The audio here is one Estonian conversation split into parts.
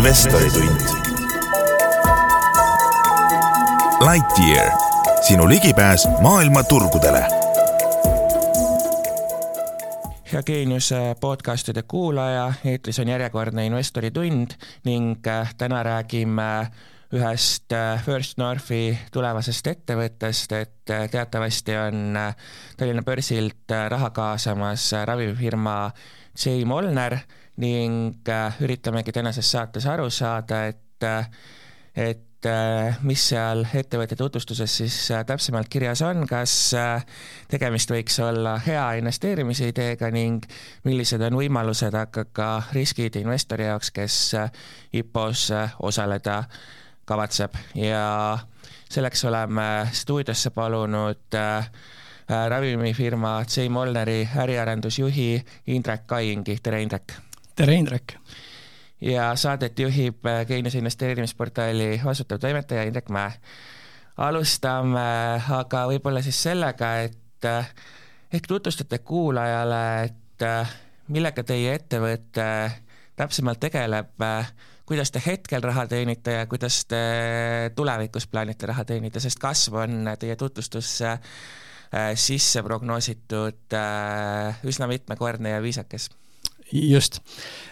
investoritund. Lightyear, sinu ligipääs maailma turgudele. hea Geenius podcastide kuulaja, eetris on järjekordne investoritund ning äh, täna räägime ühest äh, First Northi tulevasest ettevõttest, et äh, teatavasti on Tallinna börsilt raha kaasamas ravimifirma J Molnar ning äh, üritamegi tänases saates aru saada, et, äh, et äh, mis seal ettevõtte tutvustuses siis täpsemalt kirjas on, kas tegemist võiks olla hea investeerimisideega ning millised on võimalused, aga ka riskid investori jaoks, kes IPO-s osaleda kavatseb ja selleks oleme stuudiosse palunud ravimifirma J Molneri äriarendusjuhi Indrek Kaingi, tere Indrek! Tere, Indrek! ja saadet juhib äh, Geenius investeerimisportaali vastutav toimetaja Indrek Mäe. alustame aga võib-olla siis sellega, et äh, ehk tutvustate kuulajale, et äh, millega teie ettevõte täpsemalt tegeleb, kuidas te hetkel raha teenite ja kuidas te tulevikus plaanite raha teenida, sest kasv on teie tutvustusse sisse prognoositud üsna mitmekordne ja viisakas just,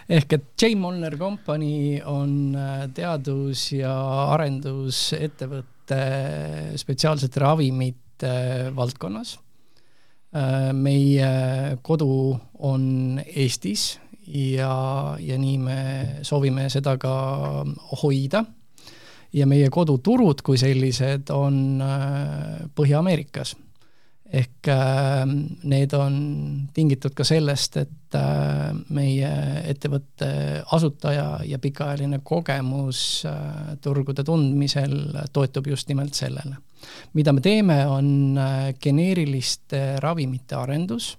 ehk et J Molnar Company on äh, teadus- ja arendusettevõte spetsiaalsete ravimite valdkonnas. Äh, meie kodu on Eestis ja, ja nii me soovime seda ka hoida. ja meie koduturud kui sellised on äh, Põhja-Ameerikas ehk äh, need on tingitud ka sellest, et äh, meie ettevõtte asutaja ja pikaajaline kogemus äh, turgude tundmisel toetub just nimelt sellele. mida me teeme, on äh, geneeriliste ravimite arendus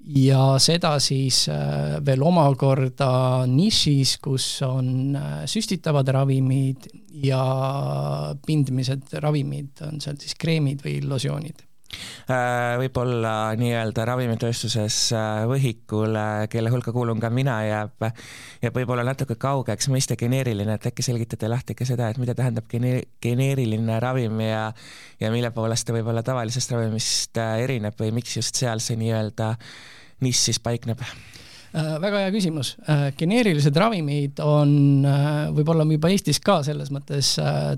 ja seda siis veel omakorda nišis, kus on süstitavad ravimid ja pindmised ravimid, on seal siis kreemid või losjoonid võib-olla nii-öelda ravimitööstuses äh, võhikule, kelle hulka kuulun ka mina, jääb, jääb võib-olla natuke kaugeks mõiste geneeriline, et äkki selgitate lahti ka seda, et mida tähendab gene-, geneeriline ravim ja ja mille poolest ta võib-olla tavalisest ravimist äh, erineb või miks just seal see nii-öelda nišš siis paikneb? väga hea küsimus. geneerilised ravimid on võib-olla juba Eestis ka selles mõttes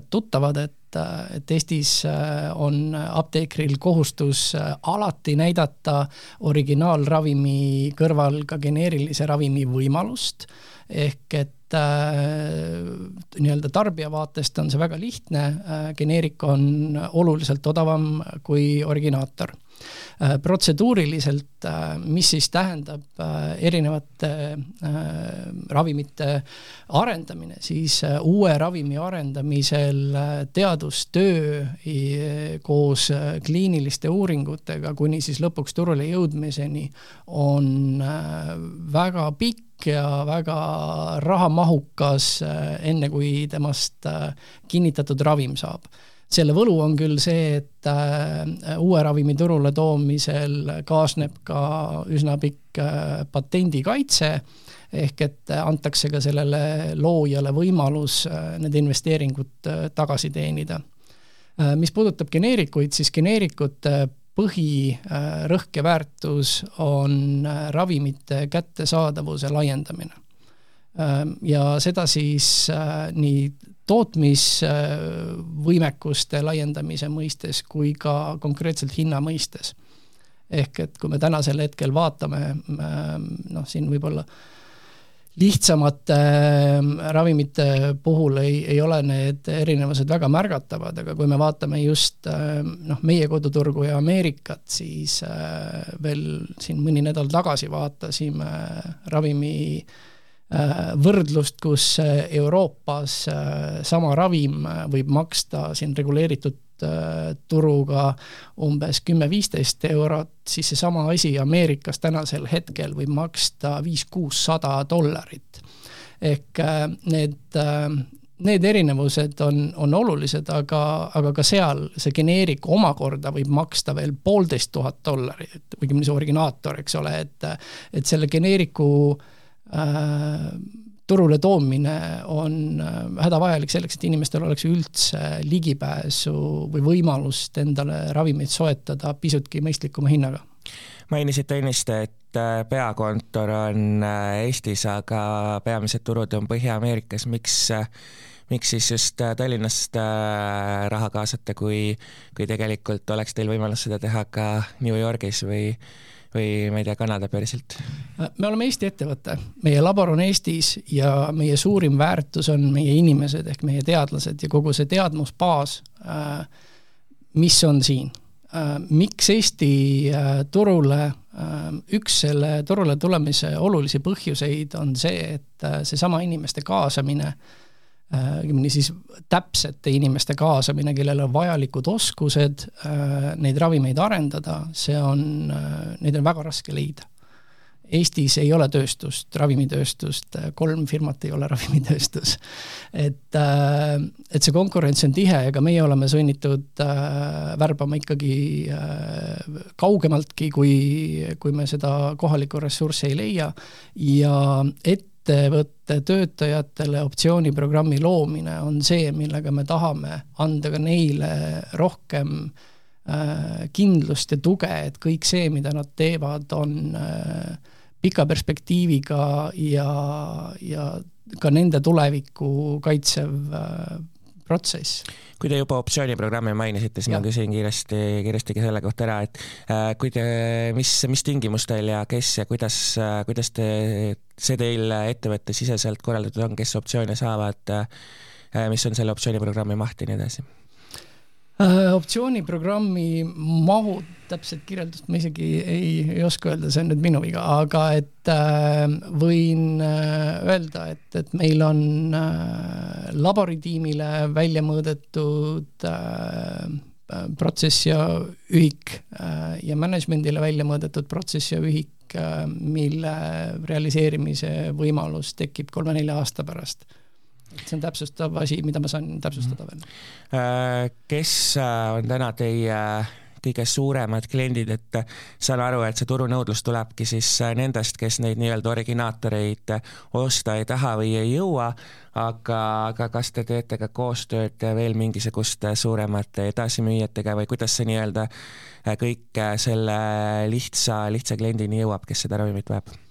tuttavad, et et, et Eestis äh, on apteekril kohustus äh, alati näidata originaalravimi kõrval ka geneerilise ravimi võimalust, ehk et äh, nii-öelda tarbija vaatest on see väga lihtne geneerik on oluliselt odavam kui originaator protseduuriliselt, äh, mis siis tähendab äh, erinevate ravimite arendamine, siis uue ravimi arendamisel teadustöö koos kliiniliste uuringutega kuni siis lõpuks turule jõudmiseni on väga pikk ja väga rahamahukas, enne kui temast kinnitatud ravim saab selle võlu on küll see, et äh, uue ravimi turule toomisel kaasneb ka üsna pikk äh, patendikaitse, ehk et antakse ka sellele loojale võimalus äh, need investeeringud tagasi teenida. mis puudutab geneerikuid, siis geneerikute põhirõhk ja väärtus on ravimite kättesaadavuse laiendamine. Ja seda siis nii tootmisvõimekuste laiendamise mõistes kui ka konkreetselt hinna mõistes. ehk et kui me tänasel hetkel vaatame noh, siin võib-olla lihtsamate ähm, ravimite puhul ei, ei ole need erinevused väga märgatavad, aga kui me vaatame just ähm, noh, meie koduturgu ja Ameerikat, siis äh, veel siin mõni nädal tagasi vaatasime ravimi Äh, võrdlust, kus äh, Euroopas äh, sama ravim võib maksta siin reguleeritud turuga umbes kümme-viisteist eurot, siis seesama asi Ameerikas tänasel hetkel võib maksta viis-kuussada dollarit. ehk need, need erinevused on, on olulised, aga, aga ka seal see geneerik omakorda võib maksta veel poolteist tuhat dollarit, õigemini see originaator, eks ole, et et selle geneeriku äh, Äh, turule toomine on hädavajalik selleks, et inimestel oleks üldse ligipääsu või võimalust endale ravimeid soetada pisutki mõistlikuma hinnaga. Mainisite ennist, et peakontor on Eestis, aga peamised turud on Põhja-Ameerikas, miks miks siis just äh, Tallinnast äh, raha kaasata, kui, kui tegelikult oleks teil võimalus seda teha ka New Yorgis või, või ma ei tea, Kanada börsilt? me oleme Eesti ettevõte, meie labor on Eestis ja meie suurim väärtus on meie inimesed ehk meie teadlased ja kogu see teadmusbaas, äh, mis on siin. miks Eesti turule, üks selle turule tulemise olulisi põhjuseid on see, et seesama inimeste kaasamine äh, õigemini siis täpsete inimeste kaasamine, kellel on vajalikud oskused äh, neid ravimeid arendada, see on, äh, neid on väga raske leida. Eestis ei ole tööstust, ravimitööstust, kolm firmat ei ole ravimitööstus. et, äh, et see konkurents on tihe, ega meie oleme sunnitud värbama ikkagi kaugemaltki, kui, kui me seda kohalikku ressurssi ei leia ja et ettevõtte töötajatele optsiooniprogrammi loomine on see, millega me tahame anda ka neile rohkem äh, kindlust ja tuge, et kõik see, mida nad teevad, on äh, pika perspektiiviga ja, ja ka nende tulevikku kaitsev äh, protsess kui te juba optsiooniprogrammi mainisite, siis ja. ma küsin kiiresti, kiiresti ka selle kohta ära, et äh, kui te, mis, mis tingimustel ja kes ja kuidas äh,, kuidas te, see teil ettevõttesiseselt korraldatud on, kes optsioone saavad äh,, mis on selle optsiooniprogrammi maht ja nii edasi? Äh, optsiooniprogrammi mahud, täpset kirjeldust ma isegi ei, ei oska öelda, see on nüüd minu viga, aga et äh, võin äh, öelda, et, et meil on äh, laboritiimile välja mõõdetud äh, protsess ja ühik äh, ja management'ile välja mõõdetud protsess ja ühik äh,, mille realiseerimise võimalus tekib kolme-nelja aasta pärast see on täpsustav asi, mida ma saan täpsustada veel. Äh, kes äh, on täna teie kõige suuremad kliendid, et saan aru, et see turunõudlus tulebki siis nendest, kes neid nii-öelda originaatoreid osta ei taha või ei jõua, aga, aga kas te teete ka koostööd veel mingisuguste suuremate edasimüüjatega või kuidas see nii-öelda kõik selle lihtsa, lihtsa kliendini jõuab, kes seda ravimit vajab?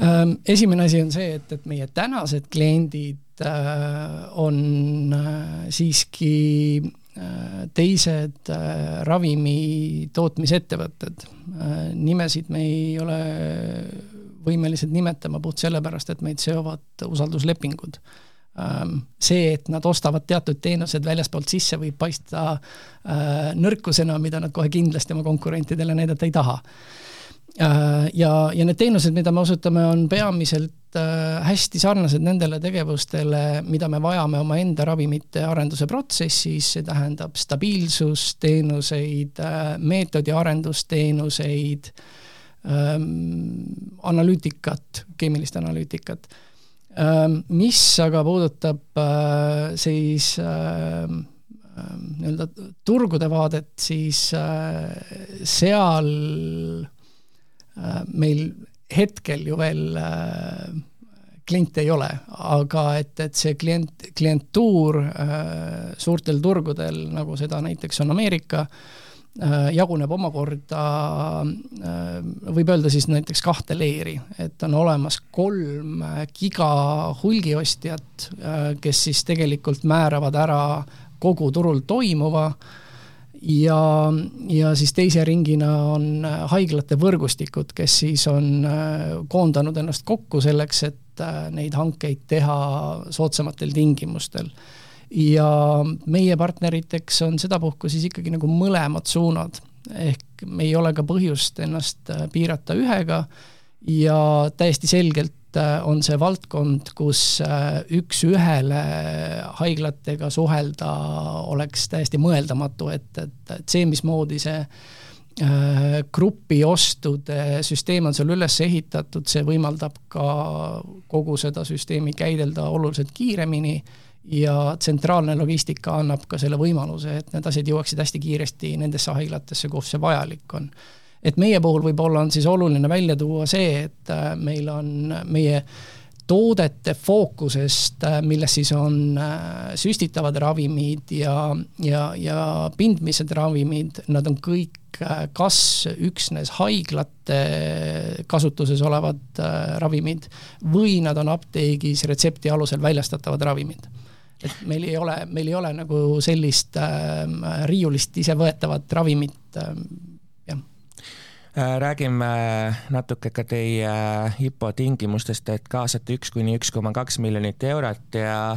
Ehm, esimene asi on see, et, et meie tänased kliendid äh, on äh, siiski äh, teised ravimi tootmisettevõtted. nimesid me ei ole võimelised nimetama puht sellepärast, et meid seovad usalduslepingud. Ehm, see, et nad ostavad teatud teenused väljaspoolt sisse, võib paista nõrkusena, mida nad kohe kindlasti oma konkurentidele näidata ei taha ja, ja need teenused, mida me osutame, on peamiselt äh, hästi sarnased nendele tegevustele, mida me vajame omaenda ravimite arenduse protsessis, see tähendab stabiilsusteenuseid, äh, meetodiarendusteenuseid, ähm, analüütikat, keemilist analüütikat. Ähm, mis aga puudutab siis ähm, nii-öelda turgude vaadet, siis seal Äh, meil hetkel ju veel äh, kliente ei ole, aga et, et see klient, klientuur äh, suurtel turgudel, nagu seda näiteks on Ameerika, jaguneb omakorda, võib öelda siis näiteks kahte leeri, et on olemas kolm giga hulgiostjat, kes siis tegelikult määravad ära kogu turul toimuva äh, ja, ja siis teise ringina on äh, haiglate võrgustikud, kes siis on äh, koondanud ennast kokku selleks, et äh, neid hankeid teha soodsamatel tingimustel. ja meie partneriteks on sedapuhku siis ikkagi nagu mõlemad suunad, ehk me ei ole ka põhjust ennast piirata ühega ja täiesti selgelt on see valdkond, kus äh, üks-ühele haiglatega suhelda oleks täiesti mõeldamatu, et, et, et see, mismoodi see äh, grupiostude süsteem on seal üles ehitatud, see võimaldab ka kogu seda süsteemi käidelda oluliselt kiiremini ja tsentraalne logistika annab ka selle võimaluse, et need asjad jõuaksid hästi kiiresti nendesse haiglatesse, kus see vajalik on et meie puhul võib-olla on siis oluline välja tuua see, et äh, meil on meie toodete fookusest, milles siis on süstitavad ravimid ja, ja, ja pindmised ravimid, nad on kõik kas üksnes haiglate kasutuses olevad ravimid või nad on apteegis retsepti alusel väljastatavad ravimid et meil ei ole, meil ei ole nagu sellist äh, riiulist isevõetavat ravimit äh,, jah. Äh, räägime natuke ka teie IPO tingimustest, et kaasate üks kuni üks koma kaks miljonit eurot ja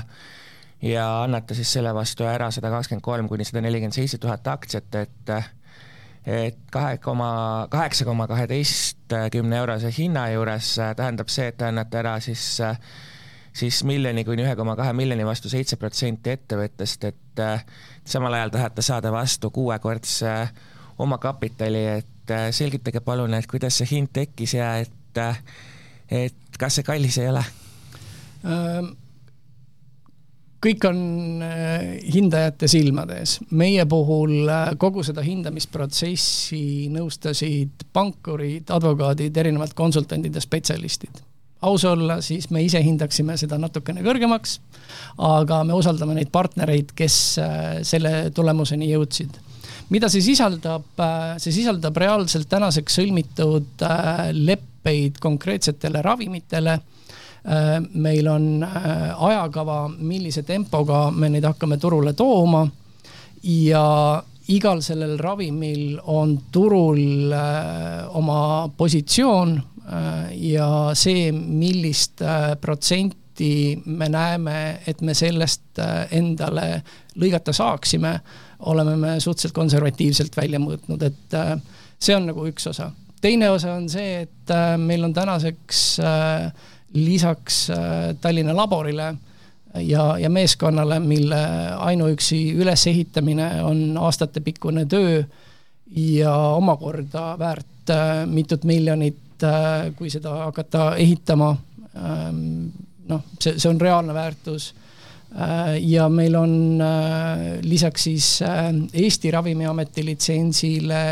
ja annate siis selle vastu ära sada kakskümmend kolm kuni sada nelikümmend seitse tuhat aktsiat, et et kahe koma, kaheksa koma kaheteistkümne eurose hinna juures tähendab see, et te annate ära siis äh, siis miljoni kuni ühe koma kahe miljoni vastu seitse protsenti ettevõttest, et äh, samal ajal tahate saada vastu kuuekordse äh, omakapitali, et äh, selgitage palun, et kuidas see hind tekkis ja et, et kas see kallis ei ole? Ähm, kõik on hindajate silmades. meie puhul kogu seda hindamisprotsessi nõustasid pankurid, advokaadid, erinevad konsultandid ja spetsialistid aus olla, siis me ise hindaksime seda natukene kõrgemaks, aga me usaldame neid partnereid, kes äh, selle tulemuseni jõudsid. Mida see sisaldab, äh, see sisaldab reaalselt tänaseks sõlmitud äh, leppeid konkreetsetele ravimitele, meil on ajakava, millise tempoga me neid hakkame turule tooma. Ja igal sellel ravimil on turul oma positsioon Äh, ja see, millist äh, protsenti me näeme, et me sellest äh, endale lõigata saaksime, oleme me suhteliselt konservatiivselt välja mõõtnud, et see on nagu üks osa. teine osa on see, et meil on tänaseks lisaks Tallinna laborile ja, ja meeskonnale, mille ainuüksi ülesehitamine on aastatepikkune töö ja omakorda väärt mitut miljonit äh, kui seda hakata ehitama, ähm, noh, see, see on reaalne väärtus äh, ja meil on äh, lisaks siis Eesti Ravimiameti litsentsile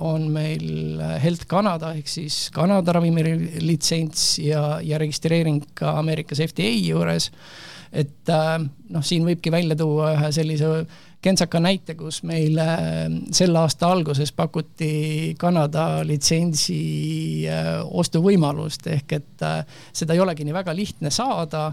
on meil Health Canada ehk siis Kanada ravimilitsents ja, ja registreering ka Ameerikas FDA juures. et noh, siin võibki välja tuua ühe sellise kentsaka näite, kus meile äh, selle aasta alguses pakuti Kanada litsentsi äh, ostuvõimalust, ehk et äh, seda ei olegi nii väga lihtne saada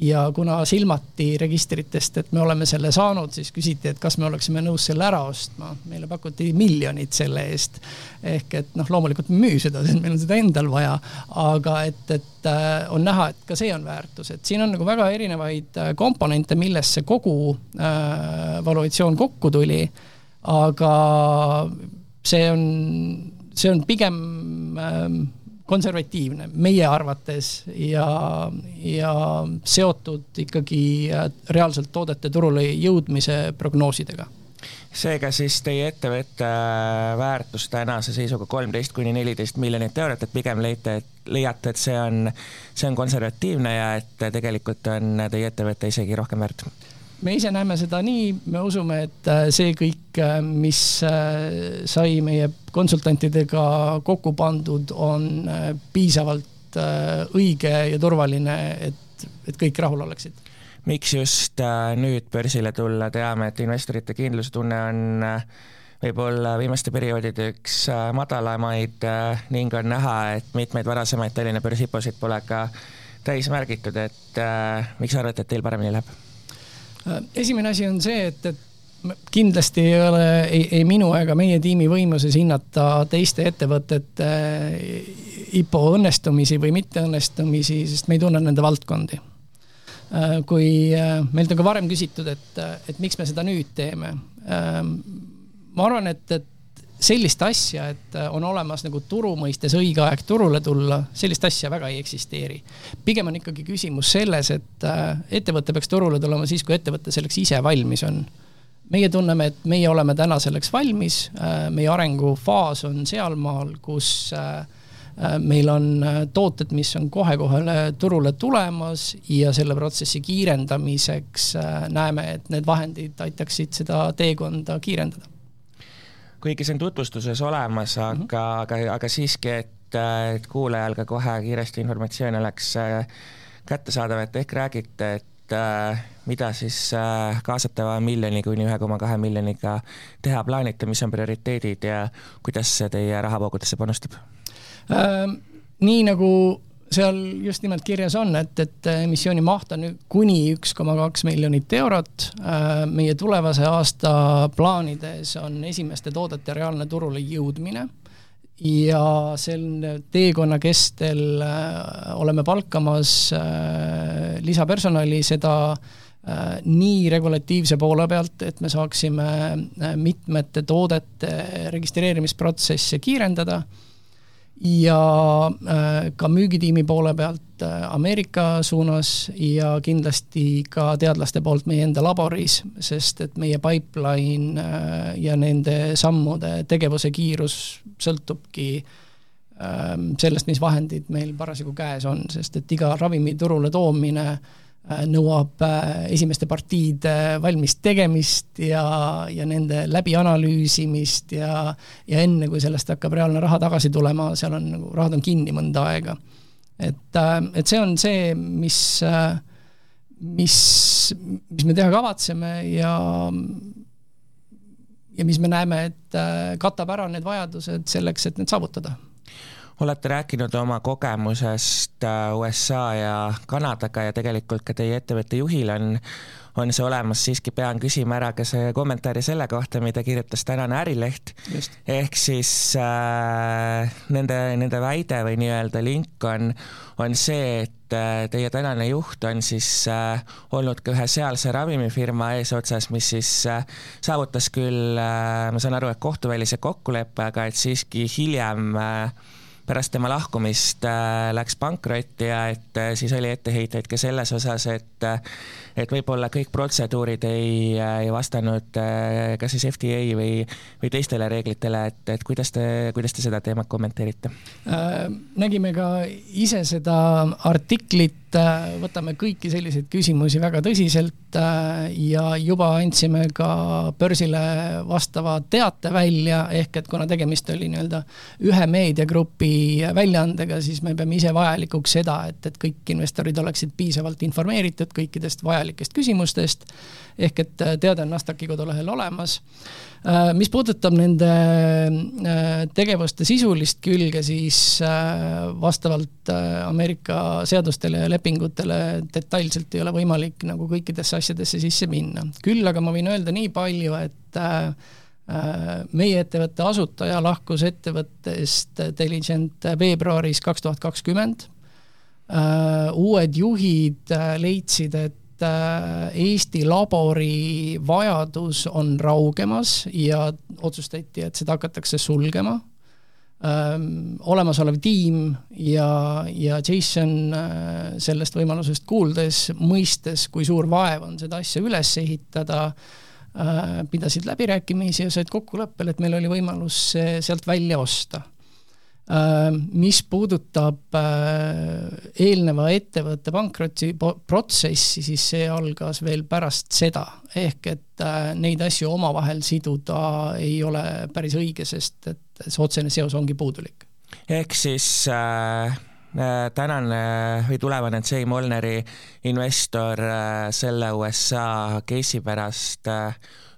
ja kuna silmati registritest, et me oleme selle saanud, siis küsiti, et kas me oleksime nõus selle ära ostma. meile pakuti miljonit selle eest. ehk et noh, loomulikult me müü seda, meil on seda endal vaja, aga et, et äh, on näha, et ka see on väärtus, et siin on nagu väga erinevaid äh, komponente, millest see kogu äh, valuatsioon kokku tuli. aga see on, see on pigem äh, konservatiivne meie arvates ja, ja seotud ikkagi äh, reaalselt toodete turule jõudmise prognoosidega seega siis teie ettevõtte äh, väärtus tänase seisuga kolmteist kuni neliteist miljonit eurot, et pigem leite, et leiate, et see on, see on konservatiivne ja et tegelikult on teie ettevõte isegi rohkem väärt? Me ise näeme seda nii, me usume, et äh, see kõik, äh, mis äh, sai meie konsultantidega kokku pandud, on piisavalt õige ja turvaline, et, et kõik rahul oleksid. miks just nüüd börsile tulla, teame, et investorite kindlustunne on võib-olla viimaste perioodide üks madalamaid ning on näha, et mitmeid varasemaid Tallinna börsi IPO-sid pole ka täis märgitud, et miks arvate, et teil paremini läheb? Äh, esimene asi on see, et, et kindlasti ei ole ei, ei minu ega meie tiimi võimuses hinnata teiste ettevõtete äh, IPO õnnestumisi või mitteõnnestumisi, sest me ei tunne nende valdkondi. Äh, kui meilt on ka varem küsitud, et, et miks me seda nüüd teeme. ma arvan, et, et sellist asja, et äh, on olemas nagu turu mõistes õige aeg turule tulla, sellist asja väga ei eksisteeri. pigem on ikkagi küsimus selles, et äh, ettevõte peaks turule tulema siis, kui ettevõte selleks ise valmis on. meie tunneme, et meie oleme täna selleks valmis, äh, meie arengufaas on sealmaal, kus meil on tooted, mis on kohe-kohe turule tulemas ja selle protsessi kiirendamiseks näeme, et need vahendid aitaksid seda teekonda kiirendada kuigi see on tutvustuses olemas, aga mm, -hmm. aga, aga siiski, et, et kuulajal ka kohe kiiresti informatsioon oleks äh, kättesaadav, et ehk räägite, et äh, mida siis äh, kaasatava miljoni kuni ühe koma kahe miljoniga teha plaanite, mis on prioriteedid ja kuidas see teie rahavoogudesse panustab äh,? nii nagu seal just nimelt kirjas on, et, et emissiooni maht on kuni üks koma kaks miljonit eurot. Äh, meie tulevase aasta plaanides on esimeste toodete reaalne turule jõudmine ja sel teekonna kestel äh, oleme palkamas äh, lisapersonali, seda nii regulatiivse poole pealt, et me saaksime mitmete toodete registreerimisprotsesse kiirendada ja äh, ka müügitiimi poole pealt äh, Ameerika suunas ja kindlasti ka teadlaste poolt meie enda laboris, sest et meie pipeline äh, ja nende sammude tegevuse kiirus sõltubki ähm, sellest, mis vahendid meil parasjagu käes on, sest et iga ravimi turule toomine äh, nõuab äh, esimeste partiide valmis tegemist ja, ja nende läbianalüüsimist ja, ja enne, kui sellest hakkab reaalne raha tagasi tulema, seal on nagu, rahad on kinni mõnda aega. et, äh, et see on see, mis, mis, mis me teha kavatseme ja ja mis me näeme, et katab ära need vajadused selleks, et need saavutada olete rääkinud oma kogemusest äh, USA ja Kanadaga ja tegelikult ka teie ettevõtte juhil on, on see olemas, siiski pean küsima ära ka see kommentaari selle kohta, mida kirjutas tänane Ärileht. ehk siis äh, nende, nende väide või nii-öelda link on, on see, et äh, teie tänane juht on siis äh, olnud ka ühe sealse ravimifirma eesotsas, mis siis äh, saavutas küll äh,, ma saan aru, et kohtuvälise kokkuleppe, aga et siiski hiljem äh, pärast tema lahkumist äh, läks pankrotti ja et äh, siis oli etteheiteid ka selles osas, et äh, et võib-olla kõik protseduurid ei, ei vastanud kas siis FDA või, või teistele reeglitele, et, et kuidas te, kuidas te seda teemat kommenteerite? Nägime ka ise seda artiklit Äh, võtame kõiki selliseid küsimusi väga tõsiselt äh, ja juba andsime ka börsile vastava teate välja, ehk et kuna tegemist oli nii-öelda ühe meediagrupi väljaandega, siis me peame ise vajalikuks seda, et, et kõik investorid oleksid piisavalt informeeritud kõikidest vajalikest küsimustest, ehk et teade on Nasdaqi kodulehel olemas. Äh, mis puudutab nende äh, tegevuste sisulist külge, siis äh, vastavalt Ameerika seadustele ja lepingutele detailselt ei ole võimalik nagu kõikidesse asjadesse sisse minna. küll aga ma võin öelda nii palju, et meie ettevõtte asutaja lahkus ettevõttest Diligent veebruaris kaks tuhat kakskümmend. uued juhid leidsid, et Äh, Eesti labori vajadus on raugemas ja otsustati, et seda hakatakse sulgema. Olemasolev tiim ja, ja Jason sellest võimalusest kuuldes, mõistes, kui suur vaev on seda asja üles ehitada, pidasid läbirääkimisi ja said kokkuleppele, et meil oli võimalus see sealt välja osta. Mis puudutab eelneva ettevõtte pankroti protsessi, siis see algas veel pärast seda, ehk et neid asju omavahel siduda ei ole päris õige, sest et see otsene seos ongi puudulik. ehk siis äh tänane või tulevane Jay Molneri investor selle USA case'i pärast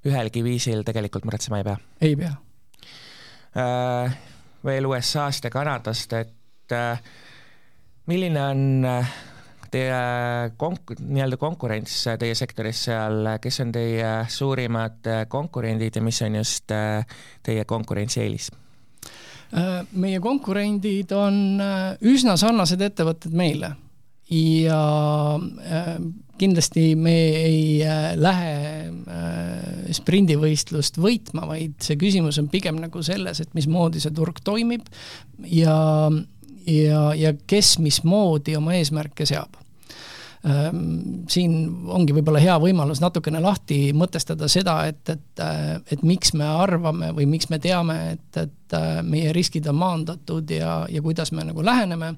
ühelgi viisil tegelikult muretsema ei pea? ei pea veel USA-st ja Kanadast, et äh, milline on äh, teie konk-, nii-öelda konkurents teie sektoris seal, kes on teie suurimad konkurendid ja mis on just äh, teie konkurentsieelis? Meie konkurendid on üsna sarnased ettevõtted meile. Ja kindlasti me ei äh, lähe äh, sprindivõistlust võitma, vaid see küsimus on pigem nagu selles, et mismoodi see turg toimib ja, ja, ja kes mismoodi oma eesmärke seab siin ongi võib-olla hea võimalus natukene lahti mõtestada seda, et, et, äh, et miks me arvame või miks me teame, et, et meie riskid on maandatud ja, ja kuidas me nagu läheneme.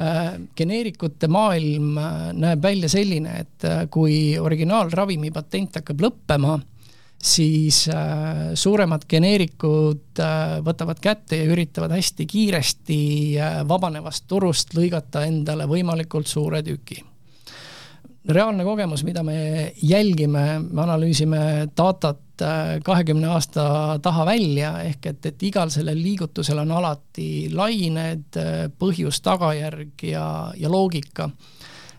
Äh, geneerikute maailm äh, näeb välja selline, et äh, kui originaalravimi patent hakkab lõppema, siis suuremad geneerikud võtavad kätte ja üritavad hästi kiiresti vabanevast turust lõigata endale võimalikult suure tüki reaalne kogemus, mida me jälgime, me analüüsime datat äh, kahekümne aasta taha välja, ehk et, et igal sellel liigutusel on alati lained, äh, põhjus, tagajärg ja, ja loogika.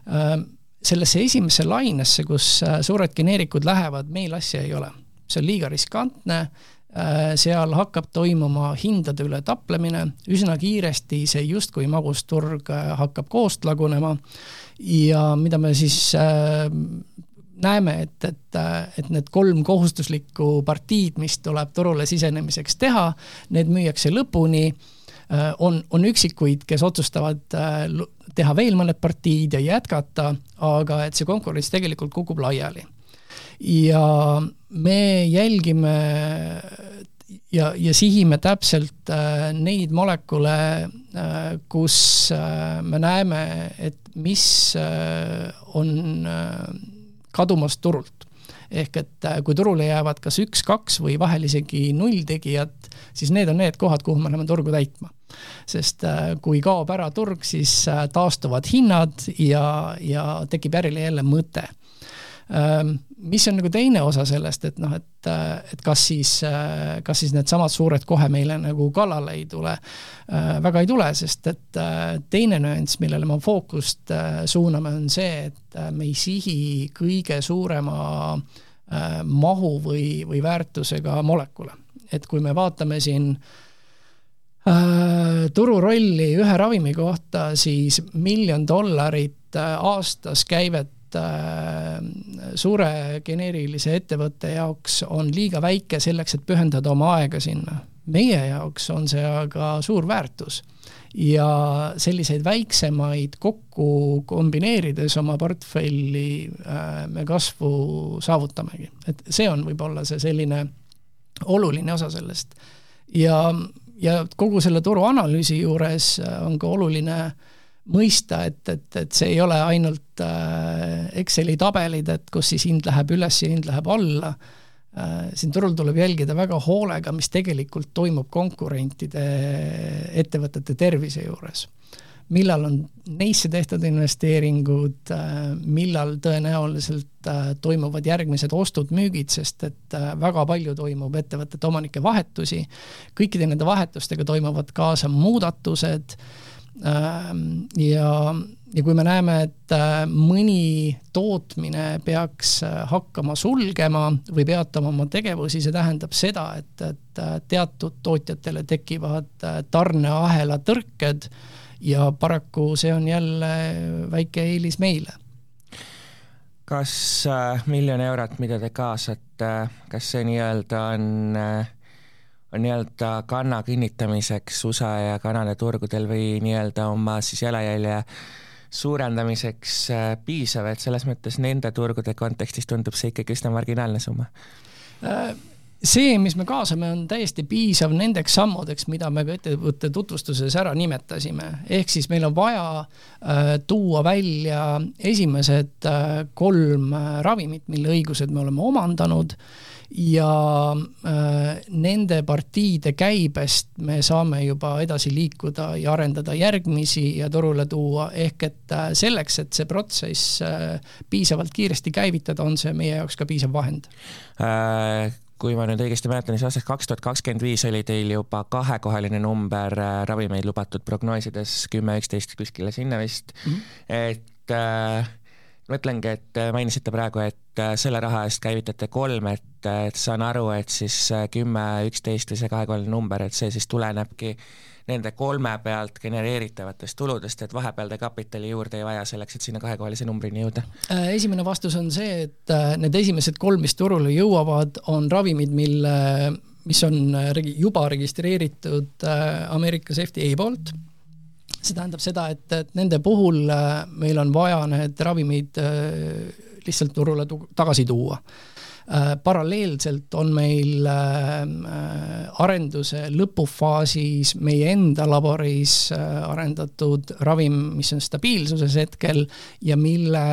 Äh, sellesse esimesse lainesse, kus suured geneerikud lähevad, meil asja ei ole. see on liiga riskantne, seal hakkab toimuma hindade üle taplemine, üsna kiiresti see justkui magusturg hakkab koost lagunema ja mida me siis äh, näeme, et, et, et need kolm kohustuslikku partiid, mis tuleb turule sisenemiseks teha, need müüakse lõpuni äh,, on, on üksikuid, kes otsustavad äh, teha veel mõned partiid ja jätkata, aga et see konkurents tegelikult kukub laiali. ja me jälgime ja, ja sihime täpselt äh, neid molekule äh,, kus äh, me näeme, et mis on kadumas turult. ehk et kui turule jäävad kas üks, kaks või vahel isegi null tegijat, siis need on need kohad, kuhu me läheme turgu täitma. sest kui kaob ära turg, siis taastuvad hinnad ja, ja tekib ärile jälle mõte mis on nagu teine osa sellest, et noh, et, et kas siis, kas siis needsamad suured kohe meile nagu kallale ei tule äh,? väga ei tule, sest et äh, teine nüanss, millele me fookust äh, suuname, on see, et äh, me ei sihi kõige suurema äh, mahu või, või väärtusega molekule. et kui me vaatame siin äh, tururolli ühe ravimi kohta, siis miljon dollarit äh, aastas käivet Äh, suure geneerilise ettevõtte jaoks on liiga väike selleks, et pühendada oma aega sinna. meie jaoks on see aga suur väärtus ja selliseid väiksemaid kokku kombineerides oma portfelli äh, me kasvu saavutamegi, et see on võib-olla see selline oluline osa sellest. ja, ja kogu selle turuanalüüsi juures on ka oluline äh, mõista, et, et, et see ei ole ainult äh, Exceli tabelid, et kus siis hind läheb üles ja hind läheb alla. Äh,, siin turul tuleb jälgida väga hoolega, mis tegelikult toimub konkurentide ettevõtete tervise juures. millal on neisse tehtud investeeringud äh,, millal tõenäoliselt toimuvad järgmised ostud-müügid, sest et väga palju toimub ettevõtete omanike vahetusi, kõikide nende vahetustega toimuvad kaasa muudatused ja, ja kui me näeme, et äh, mõni tootmine peaks äh, hakkama sulgema või peatama oma tegevusi, see tähendab seda, et, et äh, teatud tootjatele tekivad tarneahela tõrked ja paraku see on jälle väike eelis meile. Kas miljon eurot, mida te kaasate, kas see nii-öelda on äh, nii-öelda kanna kinnitamiseks USA ja Kanada turgudel või nii-öelda oma siis jalajälje suurendamiseks äh, piisav, et selles mõttes nende turgude kontekstis tundub see ikkagi üsna marginaalne summa? Äh, see, mis me kaasame, on täiesti piisav nendeks sammudeks, mida me ka ettevõtte tutvustuses ära nimetasime. ehk siis meil on vaja äh, tuua välja esimesed äh, kolm äh, ravimit, mille õigused me oleme omandanud äh, ja äh, nende partiide käibest me saame juba edasi liikuda ja arendada järgmisi ja turule tuua, ehk et äh, selleks, et see protsess äh, piisavalt kiiresti käivitada, on see meie jaoks ka piisav vahend. Äh kui ma nüüd õigesti mäletan, siis aastaks kaks tuhat kakskümmend viis oli teil juba kahekohaline number äh, ravimeid lubatud prognoosides, kümme, üksteist, kuskile sinna vist. Mm, -hmm. et äh, mõtlengi, et äh, mainisite praegu, et selle raha eest käivitate kolm, et, äh, et saan aru, et siis kümme, üksteist või see kahekohaline number, et see siis tulenebki nende kolme pealt genereeritavatest tuludest, et vahepeal te kapitali juurde ei vaja selleks, et sinna kahekohalise numbrini jõuda? esimene vastus on see, et need esimesed kolm, mis turule jõuavad, on ravimid, mille, mis on juba registreeritud Ameerikas FDA poolt see tähendab seda, et, et nende puhul äh, meil on vaja need ravimid äh, lihtsalt turule tu tagasi tuua. paralleelselt on meil arenduse lõpufaasis meie enda laboris arendatud ravim, mis on stabiilsuses hetkel ja mille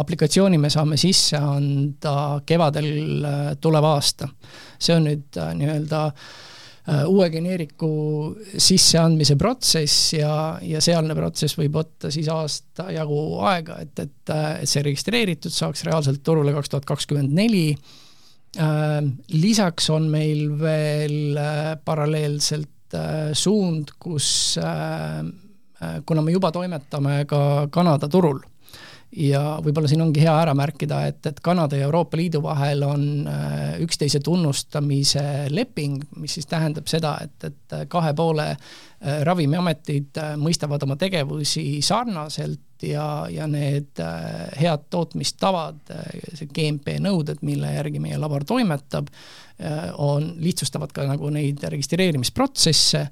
aplikatsiooni me saame sisse anda kevadel tuleva aasta. see on nüüd nii-öelda äh, Äh, uue geneeriku sisseandmise protsess ja, ja sealne protsess võib võtta siis aasta jagu aega, et, et, et see registreeritud saaks reaalselt turule kaks tuhat kakskümmend neli. Äh, lisaks on meil veel äh, paralleelselt suund, kus kuna me juba toimetame ka Kanada turul ja võib-olla siin ongi hea ära märkida, et, et Kanada ja Euroopa Liidu vahel on äh, üksteise tunnustamise leping, mis siis tähendab seda, et, et kahe poole äh, ravimiametid äh, mõistavad oma tegevusi sarnaselt ja, ja need head tootmistavad, see GMP nõuded, mille järgi meie labor toimetab, on, lihtsustavad ka nagu neid registreerimisprotsesse.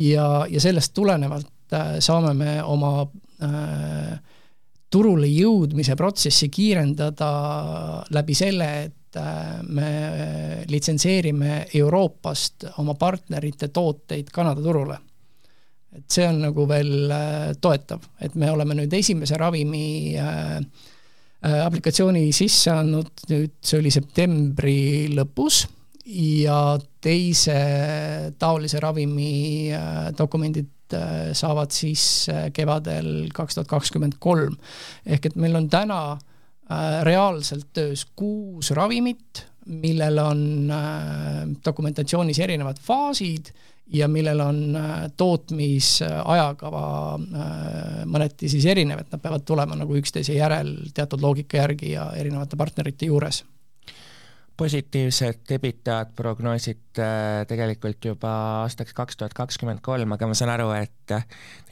Ja, ja sellest tulenevalt saame me oma äh, turule jõudmise protsessi kiirendada läbi selle, et äh, me litsenseerime Euroopast oma partnerite tooteid Kanada turule. et see on nagu veel äh, toetav, et me oleme nüüd esimese ravimi äh, aplikatsiooni sisse andnud, nüüd see oli septembri lõpus ja teise taolise ravimi dokumendid saavad siis äh, kevadel kaks tuhat kakskümmend kolm. ehk et meil on täna äh, reaalselt töös kuus ravimit, millel on dokumentatsioonis erinevad faasid ja millel on tootmisajakava mõneti siis erinev, et nad peavad tulema nagu üksteise järel teatud loogika järgi ja erinevate partnerite juures positiivset EBITDA-d prognoosite äh, tegelikult juba aastaks kaks tuhat kakskümmend kolm, aga ma saan aru, et äh,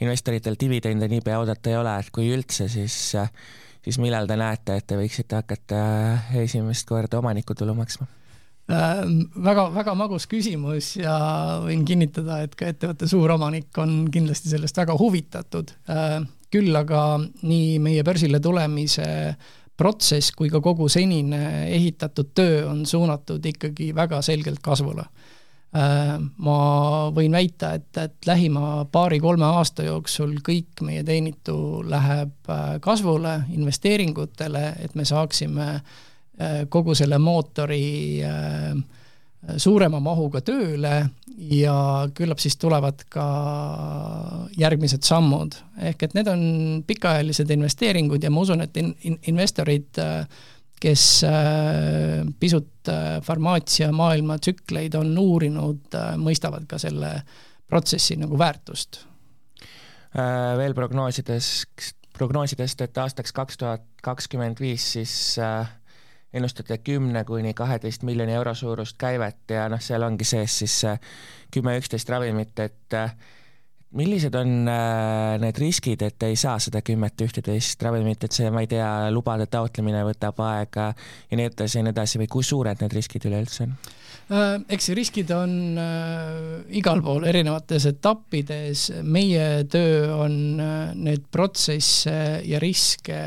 investoritel dividende niipea oodata ei ole, et kui üldse, siis äh, siis millal te näete, et te võiksite hakata esimest korda omanikutulu maksma? väga, väga magus küsimus ja võin kinnitada, et ka ettevõtte suuromanik on kindlasti sellest väga huvitatud. küll aga nii meie börsile tulemise protsess kui ka kogu senine ehitatud töö on suunatud ikkagi väga selgelt kasvule. Äh, ma võin väita, et, et lähima paari-kolme aasta jooksul kõik meie teenitu läheb äh, kasvule, investeeringutele, et me saaksime äh, kogu selle mootori äh, suurema mahuga tööle ja küllap siis tulevad ka järgmised sammud. ehk et need on pikaajalised investeeringud ja ma usun, et in-, in-, investorid, kes äh, pisut äh, farmaatsiamaailma tsükleid on uurinud, äh, mõistavad ka selle protsessi nagu väärtust. Veel prognoosides, prognoosidest, et aastaks kaks tuhat kakskümmend viis siis äh, ennustate kümne kuni kaheteist miljoni euro suurust käivet ja noh, seal ongi sees siis kümme-üksteist ravimit, et millised on äh, need riskid, et ei saa seda kümmet, ühteteist ravimit, et see, ma ei tea, lubade taotlemine võtab aega ja nii edasi ja nii edasi või kui suured need riskid üleüldse on? Äh, eks riskid on äh, igal pool erinevates etappides, meie töö on need protsesse ja riske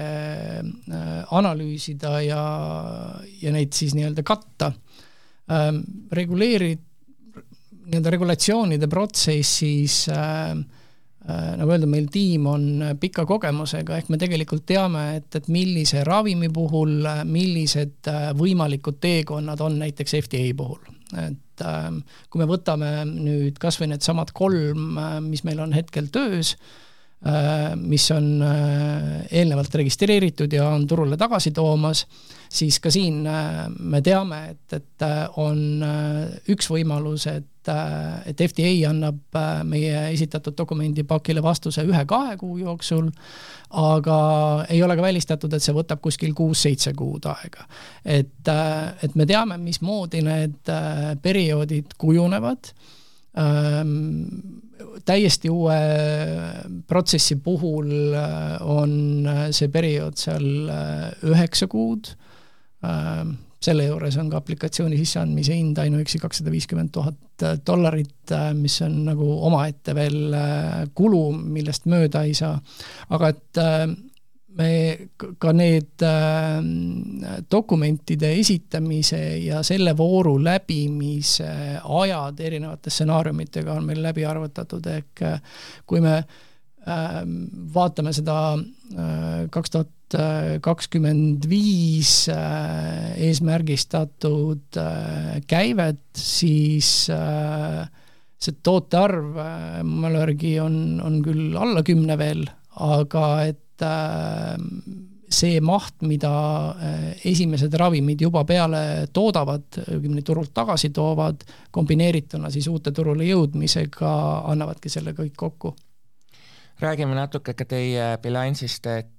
analüüsida ja, ja neid siis nii-öelda katta äh,. Nii-öelda regulatsioonide protsessis äh, äh, nagu öeldud, meil tiim on pika kogemusega, ehk me tegelikult teame, et, et millise ravimi puhul, millised äh, võimalikud teekonnad on näiteks FDA puhul. et äh, kui me võtame nüüd kas või needsamad kolm, äh, mis meil on hetkel töös äh,, mis on äh, eelnevalt registreeritud ja on turule tagasi toomas, siis ka siin me teame, et, et on üks võimalus, et et, et FDA annab äh, meie esitatud dokumendipakile vastuse ühe-kahe kuu jooksul, aga ei ole ka välistatud, et see võtab kuskil kuus-seitse kuud aega. et, äh, et me teame, mismoodi need äh, perioodid kujunevad ähm, täiesti uue protsessi puhul on see periood seal üheksa kuud ähm, selle juures on ka aplikatsiooni sisseandmise hind ainuüksi kakssada viiskümmend tuhat äh, dollarit, äh, mis on nagu omaette veel äh, kulu, millest mööda ei saa. aga et me ka need dokumentide esitamise ja selle vooru läbimise ajad erinevate stsenaariumitega on meil läbi arvutatud, ehk kui me vaatame seda kaks tuhat kakskümmend viis äh, eesmärgistatud äh, käivet, siis see toote arv mälu järgi on, on küll alla kümne veel, aga et Äh, see maht, mida äh, esimesed ravimid juba peale toodavad, õigemini turult tagasi toovad, kombineerituna siis uute turule jõudmisega, annavadki selle kõik kokku. räägime natuke ka teie bilansist, et äh,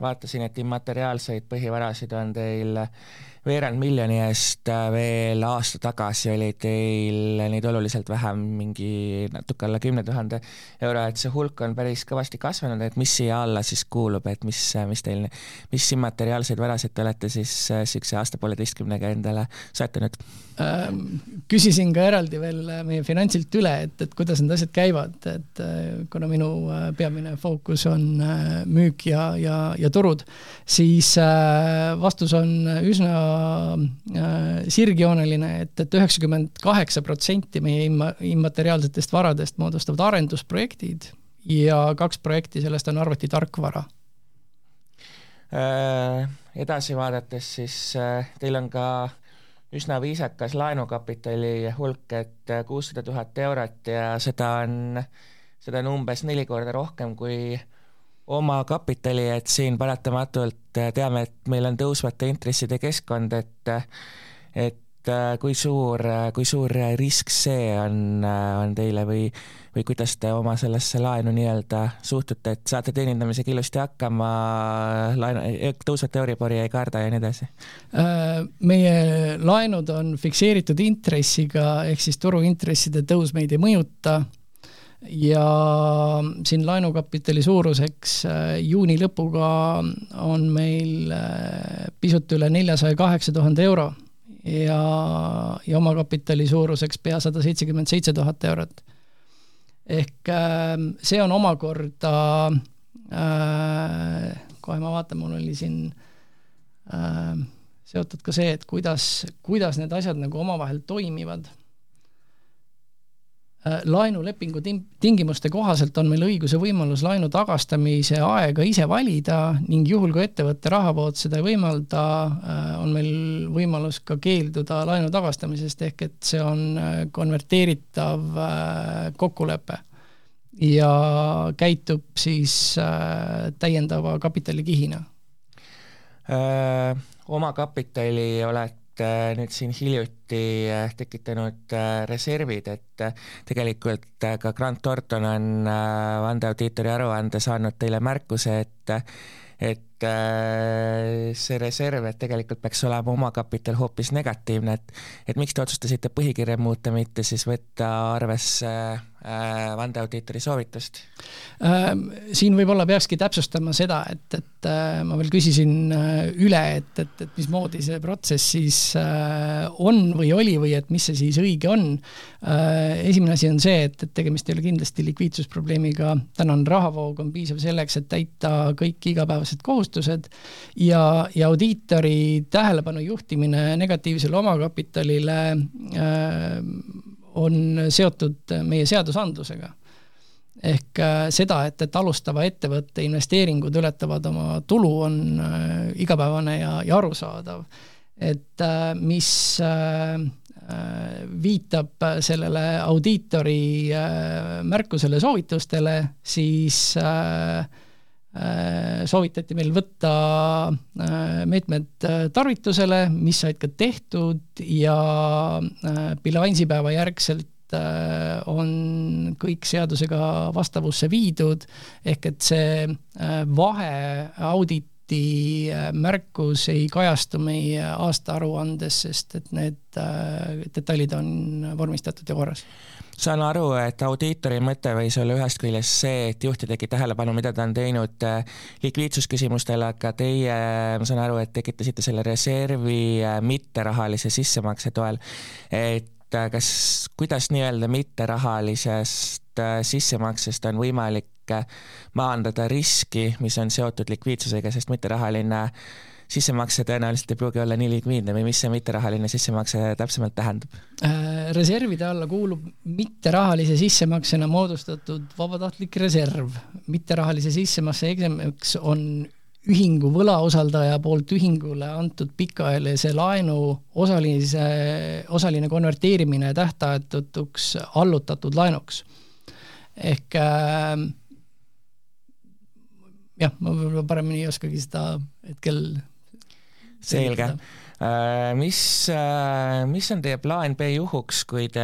vaatasin, et immateriaalseid põhivarasid on teil veerand miljoni eest äh, veel aasta tagasi oli teil neid oluliselt vähem, mingi natuke alla kümne tuhande euro, et see hulk on päris kõvasti kasvanud, et mis siia alla siis kuulub, et mis, mis teil, mis immateriaalseid varasid te olete siis niisuguse äh, aasta-pooleteistkümnega endale soetanud? Ähm, küsisin ka eraldi veel äh, meie finantsilt üle, et, et kuidas need asjad käivad, et kuna minu peamine fookus on müük ja, ja, ja turud, siis vastus on üsna äh, sirgjooneline et, et, et üheksakümmend kaheksa protsenti meie imma-, immateriaalsetest varadest moodustavad arendusprojektid ja kaks projekti sellest on arvutitarkvara äh,. Edasi vaadates siis äh, teil on ka üsna viisakas laenukapitali hulk, et kuussada tuhat eurot ja seda on, seda on umbes neli korda rohkem kui äh, oma kapitali, et siin paratamatult äh, teame, et meil on tõusvate intresside keskkond, et et äh, kui suur, kui suur risk see on, äh, on teile või, või kuidas te oma sellesse laenu nii-öelda suhtute, et saate teenindamisega ilusti hakkama, laenu, tõusvat Euribori ei karda ja nii edasi? meie laenud on fikseeritud intressiga, ehk siis turuintresside tõus meid ei mõjuta ja siin laenukapitali suuruseks äh, juuni lõpuga on meil äh, pisut üle neljasaja kaheksa tuhande euro ja, ja omakapitali suuruseks pea sada seitsekümmend seitse tuhat eurot. ehk ähm, see on omakorda äh,, kohe ma vaatan, mul oli siin äh, seotud ka see, et kuidas, kuidas need asjad nagu omavahel toimivad Äh, laenulepingu tingimuste kohaselt on meil õigus ja võimalus laenu tagastamise aega ise valida ning juhul, kui ettevõtte rahavood seda ei võimalda, äh, on meil võimalus ka keelduda laenu tagastamisest, ehk et see on äh, konverteeritav kokkulepe ja käitub siis täiendava kapitalikihina. Oma kapitali olete Äh, nüüd siin hiljuti äh, tekitanud äh, reservid, et tegelikult ka Grant Thornton on vandeaudiitori aruandes andnud teile märkuse, et et see reserv, et tegelikult peaks olema omakapital hoopis negatiivne, et et miks te otsustasite põhikirja muuta, mitte siis võtta arvesse Äh, vandeaudiitori soovitust? Ähm, siin võib-olla peakski täpsustama seda, et, et äh, ma veel küsisin äh, üle, et, et, et mismoodi see protsess siis on või oli või et mis see siis õige on. esimene asi on see, et, et tegemist ei ole kindlasti likviidsusprobleemiga, tänane rahavoog on piisav selleks, et täita kõik igapäevased kohustused ja, ja audiitori tähelepanu juhtimine negatiivsele omakapitalile äh, on seotud meie seadusandlusega. ehk äh, seda, et, et alustava ettevõtte investeeringud ületavad oma tulu, on äh, igapäevane ja, ja arusaadav. et äh, mis viitab sellele audiitori märkusele, soovitustele, siis soovitati meil võtta meetmed tarvitusele, mis said ka tehtud ja bilansipäeva järgselt on kõik seadusega vastavusse viidud, ehk et see vahe auditi märkus ei kajastu meie aastaaruandes, sest et need detailid on vormistatud ja korras saan aru, et audiitori mõte võis olla ühest küljest see, et juhtidagi tähelepanu, mida ta on teinud äh, likviidsusküsimustele, aga teie, ma saan aru, et tekitasite selle reservi äh, mitterahalise sissemakse toel. et äh, kas, kuidas nii-öelda mitterahalisest sissemaksest on võimalik maandada riski, mis on seotud likviidsusega, sest mitterahaline sissemakse tõenäoliselt ei pruugi olla nii likviidne või mis see mitterahaline sissemakse täpsemalt tähendab? Äh, reservide alla kuulub mitterahalise sissemaksena moodustatud vabatahtlik reserv. mitterahalise sissemakse esemeks on ühingu võlausaldaja poolt ühingule antud pikaajalise laenu osalise, osaline konverteerimine tähtajatuks allutatud laenuks. ehk äh, jah, ma võib-olla paremini ei oskagi seda hetkel selge. Äh, mis, äh, mis on teie plaan B juhuks, kui te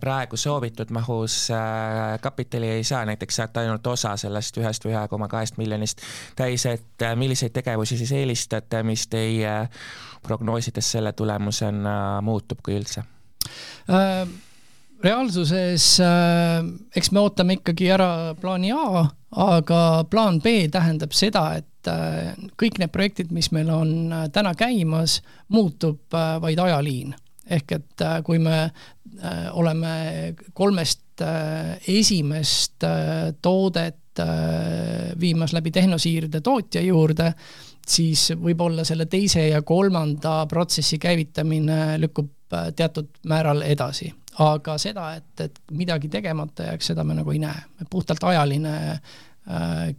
praegu soovitud mahus äh, kapitali ei saa, näiteks saate ainult osa sellest ühest või ühe koma kahest miljonist täis, et milliseid tegevusi siis eelistate, mis teie prognoosides selle tulemusena muutub, kui üldse äh,? reaalsuses äh, eks me ootame ikkagi ära plaani A, aga plaan B tähendab seda, et Äh, kõik need projektid, mis meil on äh, täna käimas, muutub äh, vaid ajaliin. ehk et kui me oleme kolmest esimest toodet viimas läbi tehnosiirde tootja juurde, siis võib-olla selle teise ja kolmanda protsessi käivitamine lükkub teatud määral edasi. aga seda, et, et midagi tegemata jääks, seda me nagu ei näe. puhtalt ajaline Äh,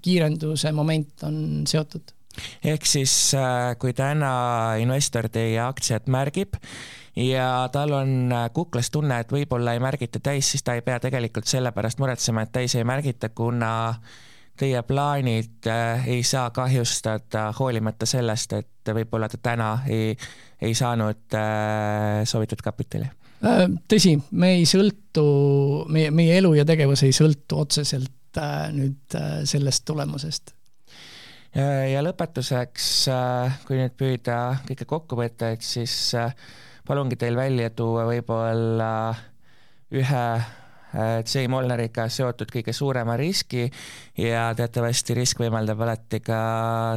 kiirenduse moment on seotud. ehk siis, äh, kui täna investor teie aktsiat märgib ja tal on äh, kuklas tunne, et võib-olla ei märgita täis, siis ta ei pea tegelikult selle pärast muretsema, et täis ei märgita, kuna teie plaanid ei saa kahjustada hoolimata sellest, et võib-olla ta täna ei, ei saanud soovitud kapitali tõsi, me ei sõltu, meie, meie elu ja tegevus ei sõltu otseselt Äh, nüüd äh, sellest tulemusest. ja lõpetuseks, äh, kui nüüd püüda kõike kokku võtta, et siis palungi teil välja tuua võib-olla ühe J Molnariga seotud kõige suurema riski ja teatavasti risk võimaldab alati ka,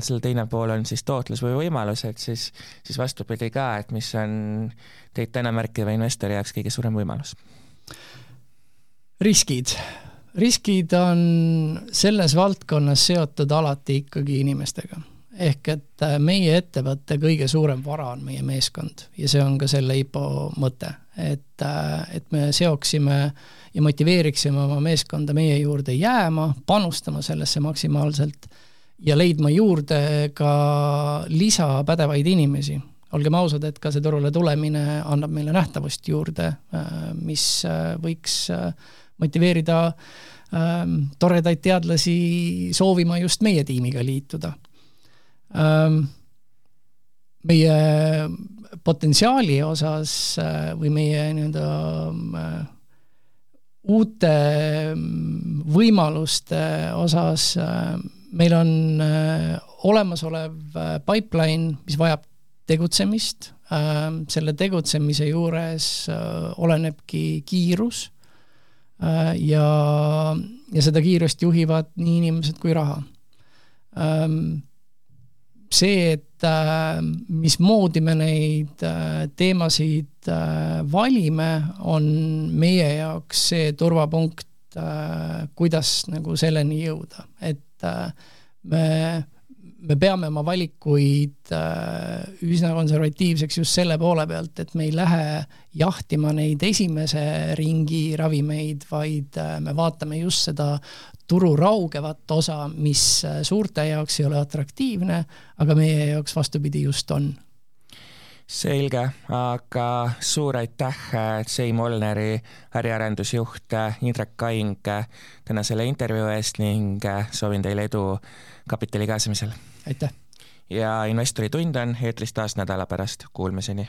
selle teine pool on siis tootlus või võimalused, siis, siis vastupidi ka, et mis on teid täna märkiva investori jaoks kõige suurem võimalus? riskid riskid on selles valdkonnas seotud alati ikkagi inimestega. ehk et äh, meie ettevõtte kõige suurem vara on meie meeskond ja see on ka selle IPO mõte, et, äh, et me seoksime ja motiveeriksime oma meeskonda meie juurde jääma, panustama sellesse maksimaalselt ja leidma juurde ka lisapädevaid inimesi olgem ausad, et ka see turule tulemine annab meile nähtavust juurde, äh, mis võiks motiveerida ähm, toredaid teadlasi soovima just meie tiimiga liituda ähm,. meie potentsiaali osas äh, või meie nii-öelda äh, uute ähm, võimaluste osas äh, meil on äh, olemasolev äh, pipeline, mis vajab tegutsemist äh,, selle tegutsemise juures äh, olenebki kiirus ja, ja seda kiirust juhivad nii inimesed kui raha. Ähm, see, et äh, mismoodi me neid äh, teemasid valime, on meie jaoks see turvapunkt, kuidas nagu selleni jõuda, et me me peame oma valikuid äh, üsna konservatiivseks just selle poole pealt, et me ei lähe jahtima neid esimese ringi ravimeid, vaid äh, me vaatame just seda turu raugevat osa, mis äh, suurte jaoks ei ole atraktiivne, aga meie jaoks vastupidi just on. Selge, aga suur aitäh, J Molneri äriarendusjuht Indrek Kaing täna selle intervjuu eest ning soovin teile edu kapitali kaasamisel aitäh! ja Investori tund on eetris taas nädala pärast, kuulmiseni!